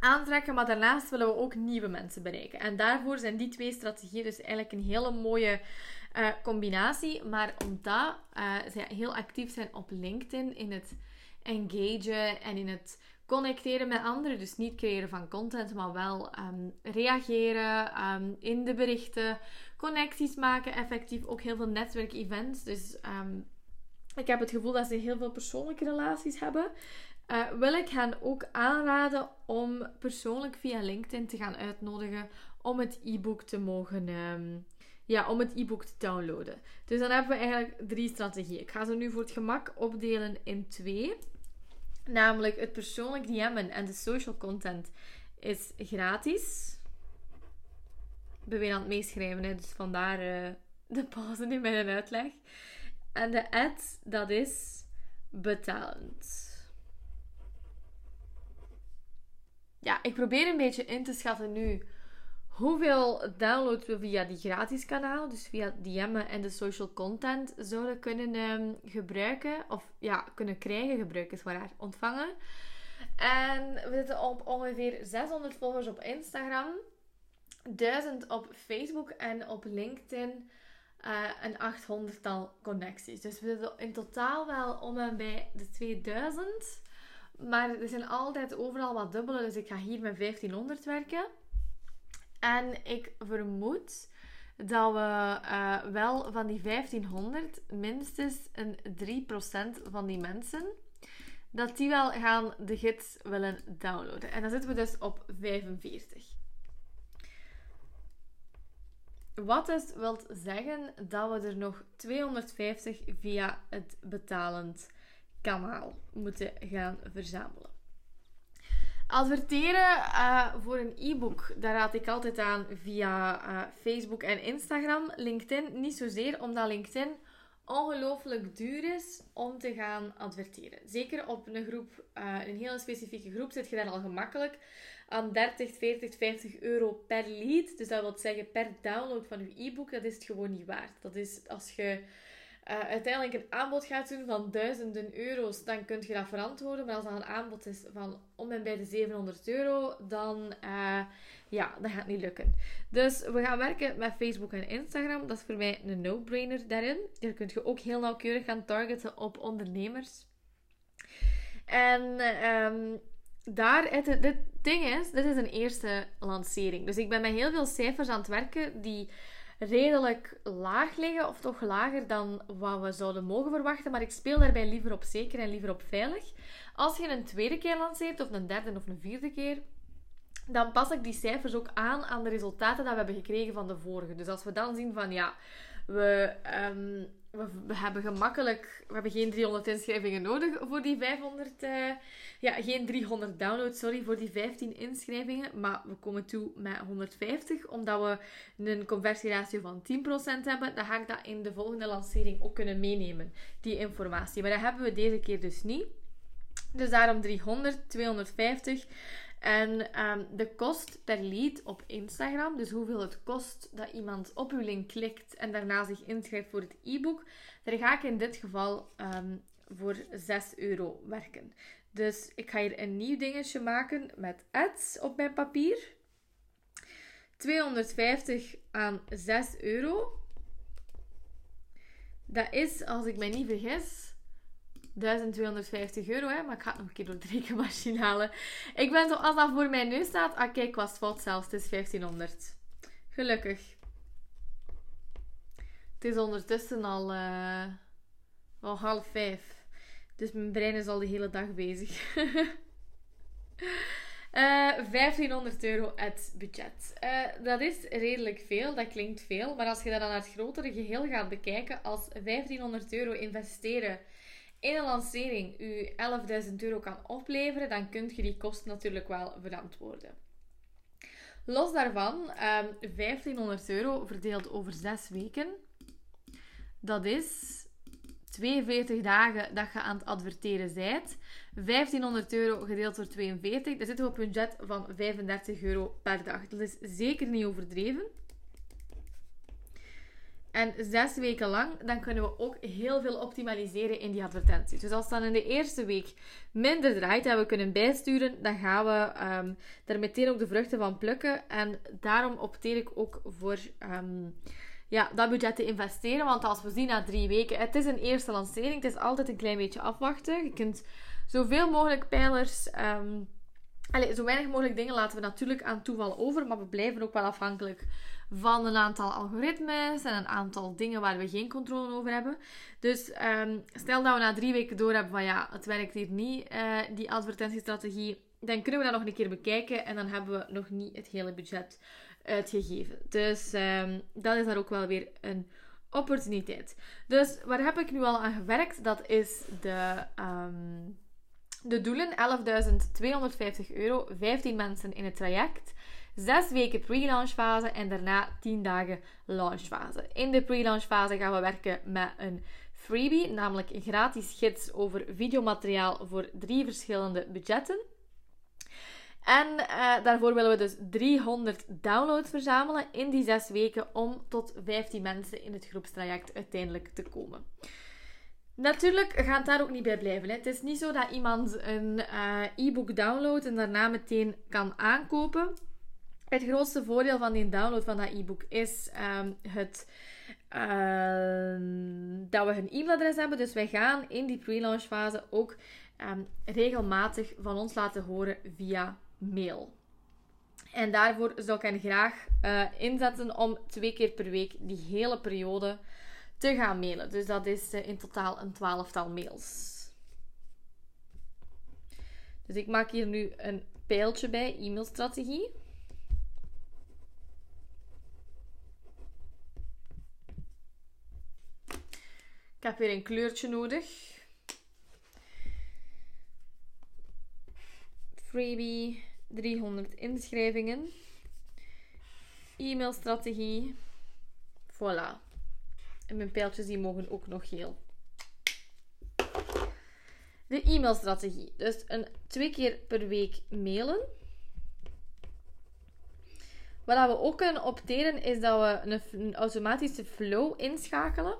aantrekken. Maar daarnaast willen we ook nieuwe mensen bereiken. En daarvoor zijn die twee strategieën dus eigenlijk een hele mooie uh, combinatie. Maar omdat zij heel actief zijn op LinkedIn in het engagen en in het connecteren met anderen. Dus niet creëren van content, maar wel um, reageren um, in de berichten, connecties maken, effectief ook heel veel netwerkevents. Dus um, ik heb het gevoel dat ze heel veel persoonlijke relaties hebben. Uh, wil ik hen ook aanraden om persoonlijk via LinkedIn te gaan uitnodigen om het e-book te mogen. Ja, om het e-book te downloaden. Dus dan hebben we eigenlijk drie strategieën. Ik ga ze nu voor het gemak opdelen in twee. Namelijk het persoonlijk DM'en en de social content is gratis. Ik ben aan het meeschrijven, dus vandaar uh, de pauze in mijn uitleg. En de ad, dat is betalend. Ja, ik probeer een beetje in te schatten nu hoeveel downloads we via die gratis kanaal, dus via DM'en en de social content, zouden kunnen um, gebruiken. Of ja, kunnen krijgen, gebruiken is waar, ontvangen. En we zitten op ongeveer 600 volgers op Instagram, 1000 op Facebook en op LinkedIn uh, een 800-tal connecties. Dus we zitten in totaal wel om en bij de 2000. Maar er zijn altijd overal wat dubbele, dus ik ga hier met 1500 werken. En ik vermoed dat we uh, wel van die 1500 minstens een 3% van die mensen dat die wel gaan de gids willen downloaden. En dan zitten we dus op 45. Wat dus wil zeggen dat we er nog 250 via het betalend kanaal moeten gaan verzamelen. Adverteren uh, voor een e-book, daar raad ik altijd aan via uh, Facebook en Instagram. LinkedIn niet zozeer, omdat LinkedIn ongelooflijk duur is om te gaan adverteren. Zeker op een groep, uh, een hele specifieke groep, zit je daar al gemakkelijk aan 30, 40, 50 euro per lead. Dus dat wil zeggen per download van je e-book, dat is het gewoon niet waard. Dat is als je uh, uiteindelijk een aanbod gaat doen van duizenden euro's, dan kun je dat verantwoorden. Maar als dat een aanbod is van om en bij de 700 euro, dan uh, ja, dat gaat niet lukken. Dus we gaan werken met Facebook en Instagram. Dat is voor mij een no-brainer daarin. Daar kun je ook heel nauwkeurig gaan targeten op ondernemers. En um, daar, het, dit ding is, dit is een eerste lancering. Dus ik ben met heel veel cijfers aan het werken die redelijk laag liggen, of toch lager dan wat we zouden mogen verwachten. Maar ik speel daarbij liever op zeker en liever op veilig. Als je een tweede keer lanceert, of een derde of een vierde keer, dan pas ik die cijfers ook aan aan de resultaten dat we hebben gekregen van de vorige. Dus als we dan zien van ja, we, um, we, hebben gemakkelijk, we hebben geen 300 inschrijvingen nodig voor die 500, uh, eh, ja, geen 300 downloads, sorry, voor die 15 inschrijvingen. Maar we komen toe met 150, omdat we een conversieratio van 10% hebben. Dan ga ik dat in de volgende lancering ook kunnen meenemen, die informatie. Maar dat hebben we deze keer dus niet. Dus daarom 300, 250. En ehm, de kost per lead op Instagram, dus hoeveel het kost dat iemand op uw link klikt en daarna zich inschrijft voor het e-book, daar ga ik in dit geval um, voor 6 euro werken. Dus ik ga hier een nieuw dingetje maken met ads op mijn papier. 250 aan 6 euro. Dat is, als ik mij niet vergis, 1250 euro. Hè? Maar ik ga het nog een keer door de rekenmachine halen. Ik ben zo, als dat voor mijn neus staat. Ah, kijk, was fout zelfs. Het is 1500. Gelukkig. Het is ondertussen al, al half vijf. Dus mijn brein is al de hele dag bezig. uh, eh, 1500 euro het budget. Uh, dat is redelijk veel, dat klinkt veel. Maar als je dat dan naar het grotere geheel gaat bekijken, als 1500 euro investeren in een lancering u 11.000 euro kan opleveren, dan kunt je die kosten natuurlijk wel verantwoorden. Los daarvan, um, ehm, 1500 euro verdeeld over 6 weken. Dat is 42 dagen dat je aan het adverteren bent. 1500 euro gedeeld door 42. Dan zitten we op een budget van 35 euro per dag. Dat is zeker niet overdreven. En zes weken lang, dan kunnen we ook heel veel optimaliseren in die advertenties. Dus als dan in de eerste week minder draait en we kunnen bijsturen, dan gaan we um, er meteen ook de vruchten van plukken. En daarom opteer ik ook voor um, ja, dat budget te investeren. Want als we zien na drie weken, het is een eerste lancering, het is altijd een klein beetje afwachten. Je kunt zoveel mogelijk pijlers. Um, allez, zo weinig mogelijk dingen laten we natuurlijk aan toeval over, maar we blijven ook wel afhankelijk van een aantal algoritmes en een aantal dingen waar we geen controle over hebben. Dus um, stel dat we na drie weken door hebben van ja, het werkt hier niet, uh, die advertentiestrategie, dan kunnen we dat nog een keer bekijken en dan hebben we nog niet het hele budget uitgegeven. Dus um, dat is daar ook wel weer een opportuniteit. Dus waar heb ik nu al aan gewerkt? Dat is de, um, de doelen: 11.250 euro, 15 mensen in het traject. 6 weken pre-launch fase en daarna 10 dagen launch fase. In de pre-launch fase gaan we werken met een freebie, namelijk een gratis gids over videomateriaal voor drie verschillende budgetten. En uh, daarvoor willen we dus 300 downloads verzamelen in die 6 weken om tot 15 mensen in het groepstraject uiteindelijk te komen. Natuurlijk gaat het daar ook niet bij blijven. Hè. Het is niet zo dat iemand een uh, e-book downloadt en daarna meteen kan aankopen. Het grootste voordeel van die download van dat e-book is um, het, uh, dat we hun e-mailadres hebben. Dus wij gaan in die pre-launch fase ook um, regelmatig van ons laten horen via mail. En daarvoor zou ik hen graag uh, inzetten om twee keer per week die hele periode te gaan mailen. Dus dat is uh, in totaal een twaalftal mails. Dus ik maak hier nu een pijltje bij, e-mailstrategie. Ik heb weer een kleurtje nodig. freebie, 300 inschrijvingen, e-mailstrategie. Voilà. En mijn pijltjes die mogen ook nog geel. De e-mailstrategie. Dus een twee keer per week mailen. Wat we ook kunnen opteren is dat we een, een automatische flow inschakelen.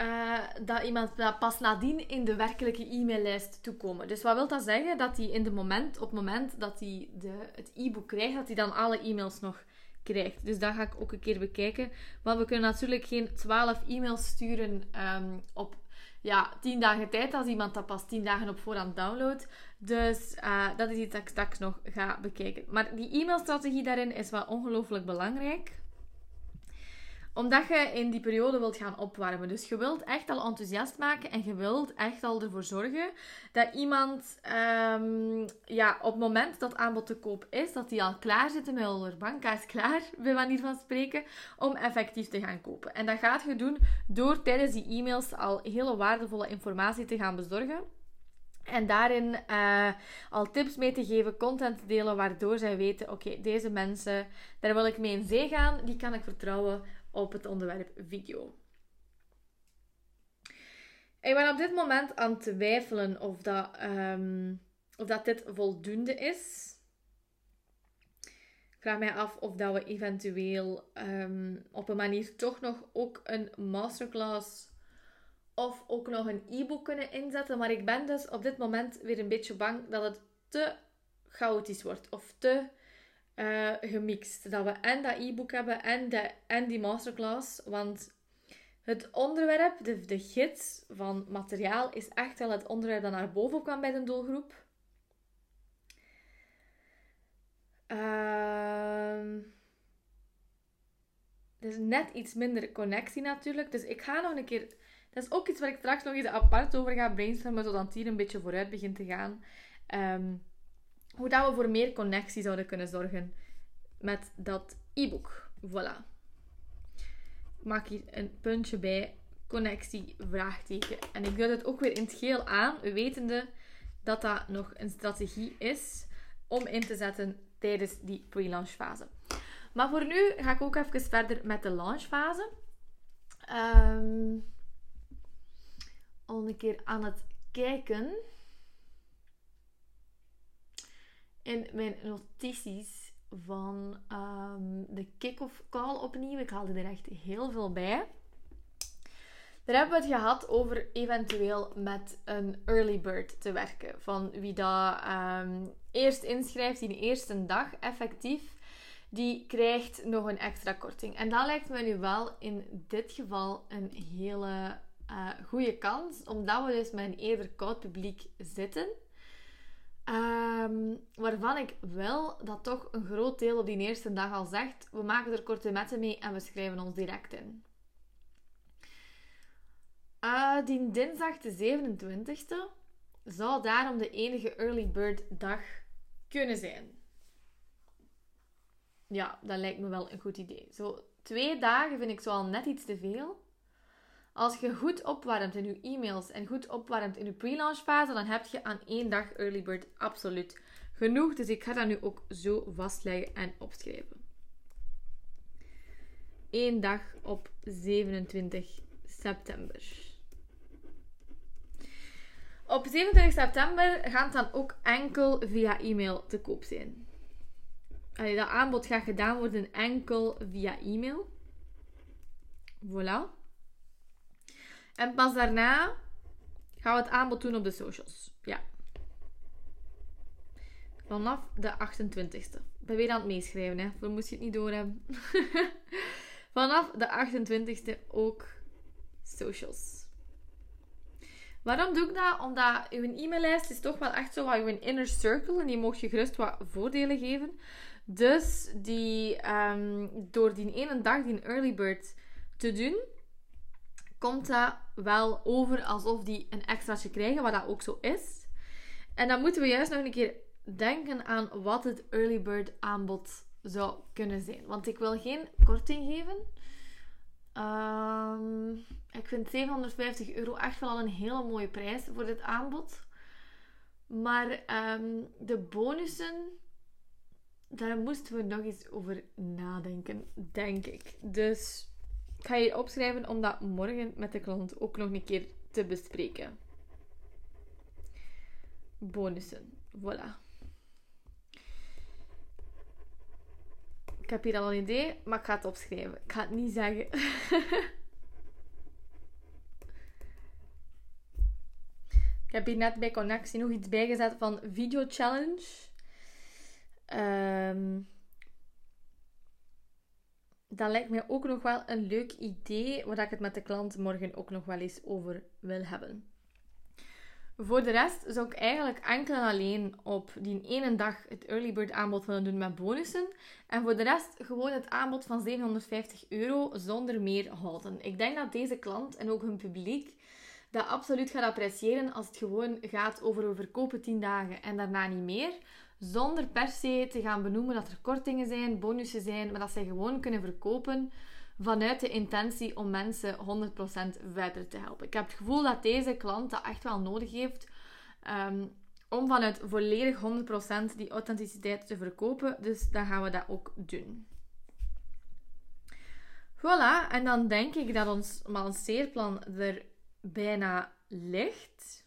Uh, dat iemand dat pas nadien in de werkelijke e-maillijst toekomen. Dus wat wil dat zeggen? Dat hij in de moment, op het moment dat hij de, het e-book krijgt, dat hij dan alle e-mails nog krijgt. Dus dat ga ik ook een keer bekijken. Want we kunnen natuurlijk geen 12 e-mails sturen um, op ja, 10 dagen tijd als iemand dat pas 10 dagen op voorhand downloadt. Dus uh, dat is iets dat ik straks nog ga bekijken. Maar die e-mailstrategie daarin is wel ongelooflijk belangrijk omdat je in die periode wilt gaan opwarmen. Dus je wilt echt al enthousiast maken en je wilt echt al ervoor zorgen dat iemand um, ja, op het moment dat aanbod te koop is, dat die al klaar zit met hun bankkaart klaar, bij manier van spreken, om effectief te gaan kopen. En dat gaat je doen door tijdens die e-mails al hele waardevolle informatie te gaan bezorgen. En daarin uh, al tips mee te geven, content te delen, waardoor zij weten: oké, deze mensen, daar wil ik mee in zee gaan, die kan ik vertrouwen op het onderwerp video. Ik ben op dit moment aan het twijfelen of dat, ehm, of dat dit voldoende is. Ik vraag mij af of dat we eventueel ehm, op een manier toch nog ook een masterclass of ook nog een e-book kunnen inzetten. Maar ik ben dus op dit moment weer een beetje bang dat het te chaotisch wordt of te uh, gemixt. Dat we en dat e-book hebben en, de, en die masterclass. Want het onderwerp, de, de gids van materiaal, is echt wel het onderwerp dat naar boven kwam bij de doelgroep. Er is net iets minder connectie natuurlijk. Dus ik ga nog een keer... Dat is ook iets waar ik straks nog eens apart over ga brainstormen, zodat hier een beetje vooruit begint te gaan. Um, hoe dat we voor meer connectie zouden kunnen zorgen met dat e-book. Voilà. Ik maak hier een puntje bij. Connectie, vraagteken. En ik duid het ook weer in het geel aan, wetende dat dat nog een strategie is om in te zetten tijdens die pre-launch fase. Maar voor nu ga ik ook even verder met de launchfase. Um, al een keer aan het kijken in mijn notities van um, de kick-off call opnieuw. Ik haalde er echt heel veel bij. Daar hebben we het gehad over eventueel met een early bird te werken. Van wie dat um, eerst inschrijft, die eerste dag effectief, die krijgt nog een extra korting. En dat lijkt me nu wel in dit geval een hele uh, goede kans, omdat we dus met een eerder koud publiek zitten. Um, waarvan ik wel dat toch een groot deel op die eerste dag al zegt: we maken er korte metten mee en we schrijven ons direct in. Uh, die dinsdag de 27e zou daarom de enige early bird dag kunnen zijn. Ja, dat lijkt me wel een goed idee. Zo twee dagen vind ik zo al net iets te veel. Als je goed opwarmt in je e-mails en goed opwarmt in je pre-launch fase, dan heb je aan één dag early bird absoluut genoeg. Dus ik ga dat nu ook zo vastleggen en opschrijven. Eén dag op 27 september. Op 27 september gaat dan ook enkel via e-mail te koop zijn. Dat aanbod gaat gedaan worden enkel via e-mail. Voilà. En pas daarna gaan we het aanbod doen op de socials. Ja. Vanaf de 28ste. Ik ben weer aan het meeschrijven, hè. Dan moest je het niet doorhebben. Vanaf de 28ste ook socials. Waarom doe ik dat? Omdat uw e-maillijst is toch wel echt zo wat uw inner circle. En die mocht je gerust wat voordelen geven. Dus die, um, door die ene dag, die early bird te doen, komt dat wel over alsof die een extraatje krijgen, wat dat ook zo is. En dan moeten we juist nog een keer denken aan wat het early bird aanbod zou kunnen zijn. Want ik wil geen korting geven. Um, ik vind 750 euro echt wel een hele mooie prijs voor dit aanbod. Maar um, de bonussen, daar moesten we nog eens over nadenken, denk ik. Dus ik ga je opschrijven om dat morgen met de klant ook nog een keer te bespreken. Bonussen. Voilà. Ik heb hier al een idee, maar ik ga het opschrijven. Ik ga het niet zeggen. ik heb hier net bij connectie nog iets bijgezet van video challenge. Um, dat lijkt mij ook nog wel een leuk idee, waar ik het met de klant morgen ook nog wel eens over wil hebben. Voor de rest zou ik eigenlijk enkel en alleen op die ene dag het early bird aanbod willen doen met bonussen. En voor de rest gewoon het aanbod van 750 euro zonder meer houden. Ik denk dat deze klant en ook hun publiek dat absoluut gaat appreciëren als het gewoon gaat over we verkopen 10 dagen en daarna niet meer. Zonder per se te gaan benoemen dat er kortingen zijn, bonussen zijn, maar dat zij gewoon kunnen verkopen vanuit de intentie om mensen 100% verder te helpen. Ik heb het gevoel dat deze klant dat echt wel nodig heeft um, om vanuit volledig 100% die authenticiteit te verkopen. Dus dan gaan we dat ook doen. Voilà, en dan denk ik dat ons lanceerplan er bijna licht.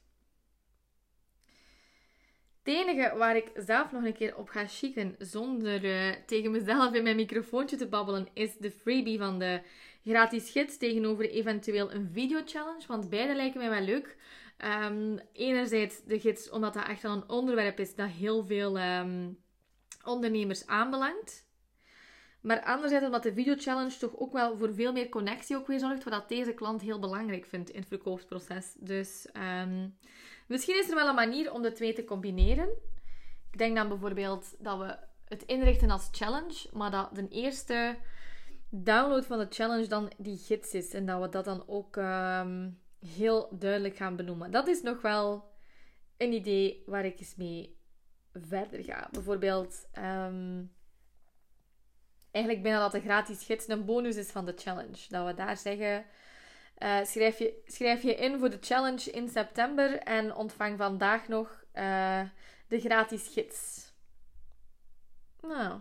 Het enige waar ik zelf nog een keer op ga chicken zonder uh, tegen mezelf in mijn microfoontje te babbelen, is de freebie van de gratis gids tegenover eventueel een video challenge. Want beide lijken mij wel leuk. Um, enerzijds de gids, omdat dat echt wel een onderwerp is dat heel veel um, ondernemers aanbelangt. Maar anderzijds omdat de video challenge toch ook wel voor veel meer connectie ook weer zorgt, wat deze klant heel belangrijk vindt in het verkoopsproces. Dus um, misschien is er wel een manier om de twee te combineren. Ik denk dan bijvoorbeeld dat we het inrichten als challenge, maar dat de eerste download van de challenge dan die gids is. En dat we dat dan ook um, heel duidelijk gaan benoemen. Dat is nog wel een idee waar ik eens mee verder ga. Bijvoorbeeld, um, eigenlijk bijna dat de gratis gids een bonus is van de challenge. Dat we daar zeggen, uh, schrijf, je, schrijf je in voor de challenge in september en ontvang vandaag nog uh, de gratis gids. Nou,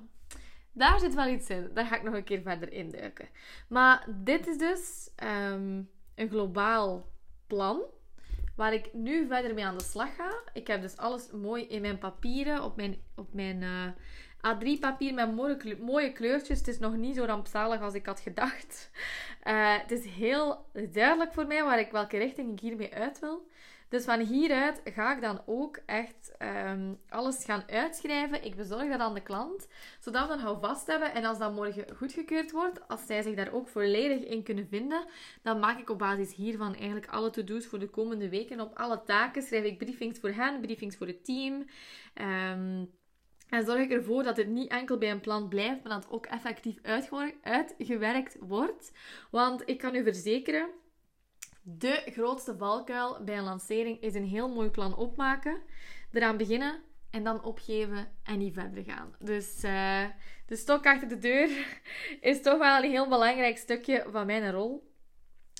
daar zit wel iets in. Daar ga ik nog een keer verder induiken. Maar dit is dus um, een globaal plan waar ik nu verder mee aan de slag ga. Ik heb dus alles mooi in mijn papieren, op mijn, op mijn uh, A3-papier met mooie, kleurtjes. Het is nog niet zo rampzalig als ik had gedacht. Uh, het is heel duidelijk voor mij waar ik, welke richting ik hiermee uit wil. Dus van hieruit ga ik dan ook echt um, alles gaan uitschrijven. Ik bezorg dat aan de klant, zodat we dan houvast hebben. En als dat morgen goedgekeurd wordt, als zij zich daar ook volledig in kunnen vinden, dan maak ik op basis hiervan eigenlijk alle to-do's voor de komende weken. Op alle taken schrijf ik briefings voor hen, briefings voor het team. Um, en zorg ik ervoor dat het niet enkel bij een plan blijft, maar dat het ook effectief uitgewerkt wordt. Want ik kan u verzekeren, de grootste valkuil bij een lancering is een heel mooi plan opmaken, eraan beginnen en dan opgeven en niet verder gaan. Dus uh, de stok achter de deur is toch wel een heel belangrijk stukje van mijn rol.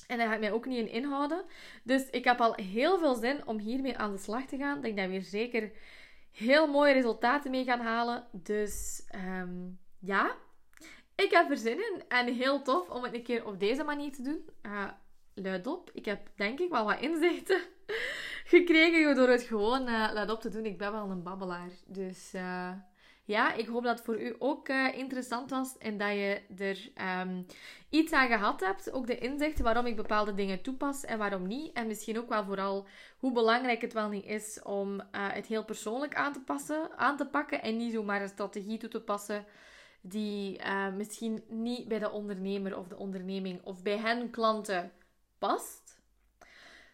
En daar ga ik mij ook niet in inhouden. Dus ik heb al heel veel zin om hiermee aan de slag te gaan. Ik dat we hier zeker heel mooie resultaten mee gaan halen. Dus um, ja, ik heb er zin in. En heel tof om het een keer op deze manier te doen. Uh, luid op. Ik heb denk ik wel wat inzichten gekregen door het gewoon uh, luid op te doen. Ik ben wel een babbelaar. Dus uh, ja, ik hoop dat het voor u ook uh, interessant was en dat je er um, iets aan gehad hebt. Ook de inzichten waarom ik bepaalde dingen toepas en waarom niet. En misschien ook wel vooral hoe belangrijk het wel niet is om het heel persoonlijk aan te, passen, aan te pakken en niet zomaar een strategie toe te passen die misschien niet bij de ondernemer of de onderneming of bij hen klanten past.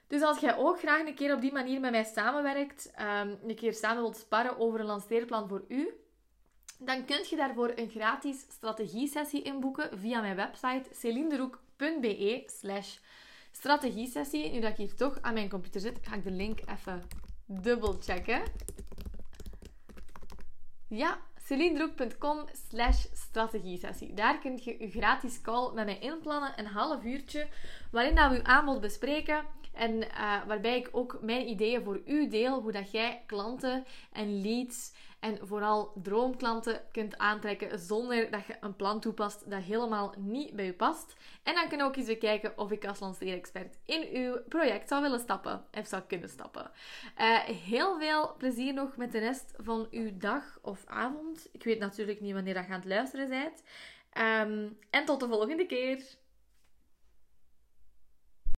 Dus als jij ook graag een keer op die manier met mij samenwerkt, um, een keer samen wilt sparren over een lanceerplan voor u, dan kunt je daarvoor een gratis strategiesessie inboeken via mijn website celinderoek.be slash strategiesessie. Nu dat ik hier toch aan mijn computer zit, ga ik de link even dubbel checken. Ja, celindroek.com slash strategiesessie. Daar kun je je gratis call met mij inplannen, een half uurtje, waarin dat we uw aanbod bespreken en uh, waarbij ik ook mijn ideeën voor u deel, hoe dat jij klanten en leads en vooral droomklanten kunt aantrekken zonder dat je een plan toepast dat helemaal niet bij u past. En dan kunnen we ook eens bekijken of ik als lanceerexpert in uw project zou willen stappen of zou kunnen stappen. Uh, heel veel plezier nog met de rest van uw dag of avond. Ik weet natuurlijk niet wanneer dat je aan het luisteren bent. Um, en tot de volgende keer.